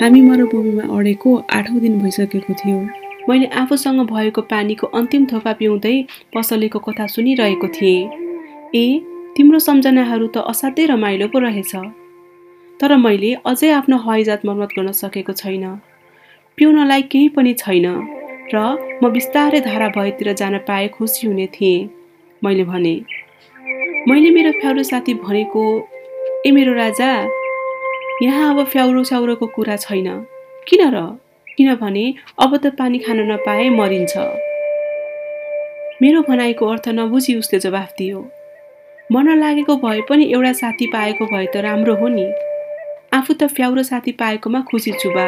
हामी मरुभूमिमा अडेको आठौँ दिन भइसकेको थियो। मैले आफूसँग भएको पानीको अन्तिम थोपा पिउँदै पसलेको कथा सुनिरहेको थिएँ। ए तिम्रो सम्झनाहरू त असाध्यै रमाइलो पो रहेछ। तर मैले अझै आफ्नो हवाईजात मर्मत गर्न सकेको छैन। पिउनलाई केही पनि छैन र म बिस्तारै धारा भएतिर जान पाए खुसी हुने थिएँ। मैले भने मैले मेरो फ्याउरो साथी भनेको ए मेरो राजा यहाँ अब फ्याउरो स्याउरोको कुरा छैन। किन र? किनभने अब त पानी खान नपाए मरिन्छ। मेरो भनाइको अर्थ नबुझी उसले जवाफ दियो। मन लागेको भए पनि एउटा साथी पाएको भए त राम्रो हो नि। आफू त फ्याउरो साथी पाएकोमा खुसी छु बा।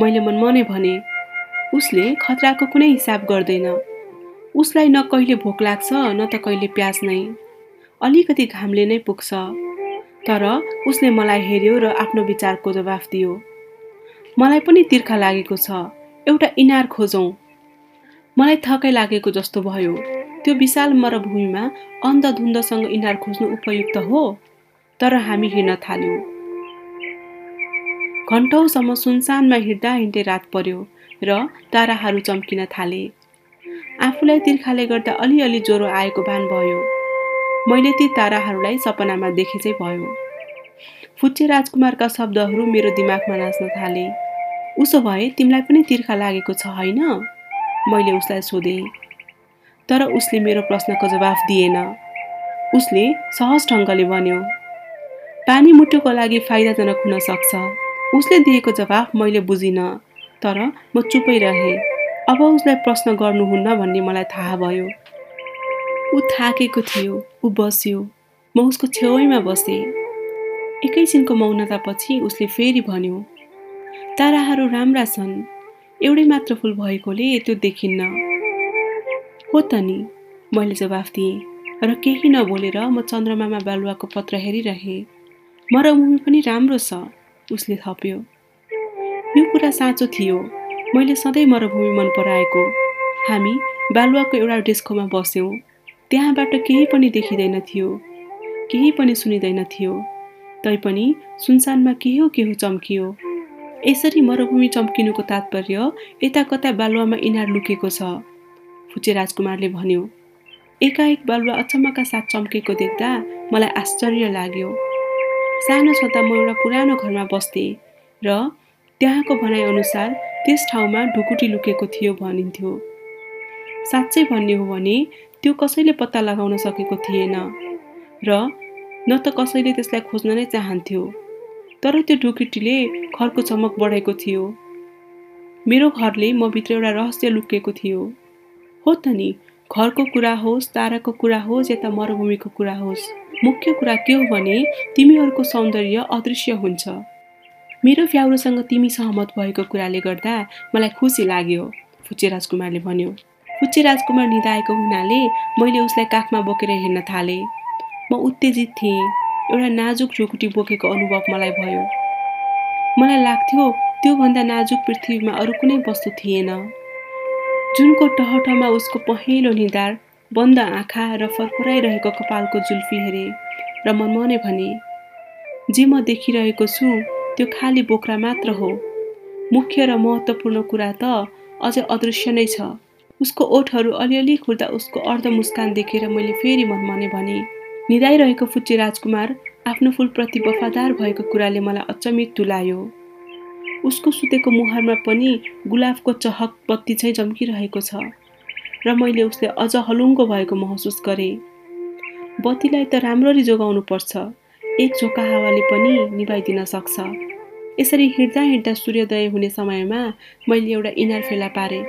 मैले मनमनै भने उसले खतराको कुनै हिसाब गर्दैन। उसलाई न कहिले भोक लाग्छ न त कहिले प्यास नै। अलिकति घामले नै पुग्छ। तर उसले मलाई हेऱ्यो र आफ्नो विचारको जवाफ दियो। मलाई पनि तिर्खा लागेको छ। एउटा इनार खोजौँ। मलाई थकै लागेको जस्तो भयो। त्यो विशाल मरुभूमिमा अन्धधुन्धसँग इनार खोज्नु उपयुक्त हो। तर हामी हिँड्न थाल्यौँ। घन्टौसम्म सुनसानमा हिँड्दा हिँड्दै रात पर्यो र ताराहरू चम्किन थाले। आफूलाई तिर्खाले गर्दा अलिअलि ज्वरो आएको भान भयो। मैले ती ताराहरूलाई सपनामा देखे चाहिँ भयो। फुच्चे राजकुमारका शब्दहरू मेरो दिमागमा नाच्न थाले। उसो भए तिमीलाई पनि तिर्खा लागेको छ होइन? मैले उसलाई सोधेँ। तर उसले मेरो प्रश्नको जवाफ दिएन। उसले सहज ढङ्गले भन्यो पानी मुटुको लागि फाइदाजनक हुन सक्छ। उसले दिएको जवाफ मैले बुझिनँ तर म चुपै रहेँ। अब उसलाई प्रश्न गर्नुहुन्न भन्ने मलाई थाहा भयो। ऊ थाकेको थियो ऊ बस्यो। म उसको छेउैमा बसेँ। एकैछिनको मौनतापछि उसले फेरि भन्यो ताराहरू राम्रा छन्। एउटै मात्र फुल भएकोले त्यो देखिन्न। हो त नि। मैले जवाफ दिएँ र केही नबोलेर म चन्द्रमामा बालुवाको पत्र हेरिरहेँ। मरुभूमि पनि राम्रो छ। उसले थप्यो। यो कुरा साँचो थियो। मैले सधैँ मरुभूमि मन पराएको। हामी बालुवाको एउटा डेस्कोमा बस्यौँ। त्यहाँबाट केही पनि देखिँदैन थियो। केही पनि सुनिँदैन थियो। तैपनि सुनसानमा के हो के हो चम्कियो। यसरी मरुभूमि चम्किनुको तात्पर्य यता कता बालुवामा इनार लुकेको छ फुचे राजकुमारले भन्यो। एकाएक बालुवा अचम्मका साथ चम्केको देख्दा मलाई आश्चर्य लाग्यो। सानो छँदा म एउटा पुरानो घरमा बस्थेँ र त्यहाँको भनाइअनुसार त्यस ठाउँमा ढुकुटी लुकेको थियो भनिन्थ्यो। साँच्चै भन्ने हो भने त्यो कसैले पत्ता लगाउन सकेको थिएन र न त कसैले त्यसलाई खोज्न नै चाहन्थ्यो तर त्यो ढुकुटीले घरको चमक बढाएको थियो। मेरो घरले म भित्र एउटा रहस्य लुकेको थियो। हो त नि घरको कुरा होस् ताराको कुरा होस् या त मरुभूमिको कुरा होस् मुख्य कुरा के हो भने तिमीहरूको सौन्दर्य अदृश्य हुन्छ। मेरो फ्याउरोसँग तिमी सहमत भएको कुराले गर्दा मलाई खुसी लाग्यो फुचे राजकुमारले भन्यो। फुचे राजकुमार निधाएको हुनाले मैले उसलाई काखमा बोकेर हिँड्न थालेँ। म उत्तेजित थिएँ। एउटा नाजुक ढुकुटी बोकेको अनुभव मलाई भयो। मलाई लाग्थ्यो त्योभन्दा नाजुक पृथ्वीमा अरू कुनै वस्तु थिएन। जुनको टहटमा उसको पहेँलो निधार बन्द आँखा र फरफराइरहेको कपालको जुल्फी हेरे र म मनै भने जे म देखिरहेको छु त्यो खाली बोक्रा मात्र हो। मुख्य र महत्त्वपूर्ण कुरा त अझै अदृश्य नै छ। उसको ओठहरू अलिअलि खुर्दा उसको अर्ध मुस्कान देखेर मैले फेरि मनमने भने निधाइरहेको फुच्चे राजकुमार आफ्नो फुलप्रति वफादार भएको कुराले मलाई अचम्मित तुलायो। उसको सुतेको मुहारमा पनि गुलाबको चहक बत्ती चाहिँ चम्किरहेको छ र मैले उसले अझ हलुङ्गो भएको महसुस गरेँ। बत्तीलाई त राम्ररी जोगाउनु पर्छ एक झोका हावाले पनि निभाइदिन सक्छ। यसरी हिँड्दा हिँड्दा सूर्योदय हुने समयमा मैले एउटा इनार फेला पारेँ।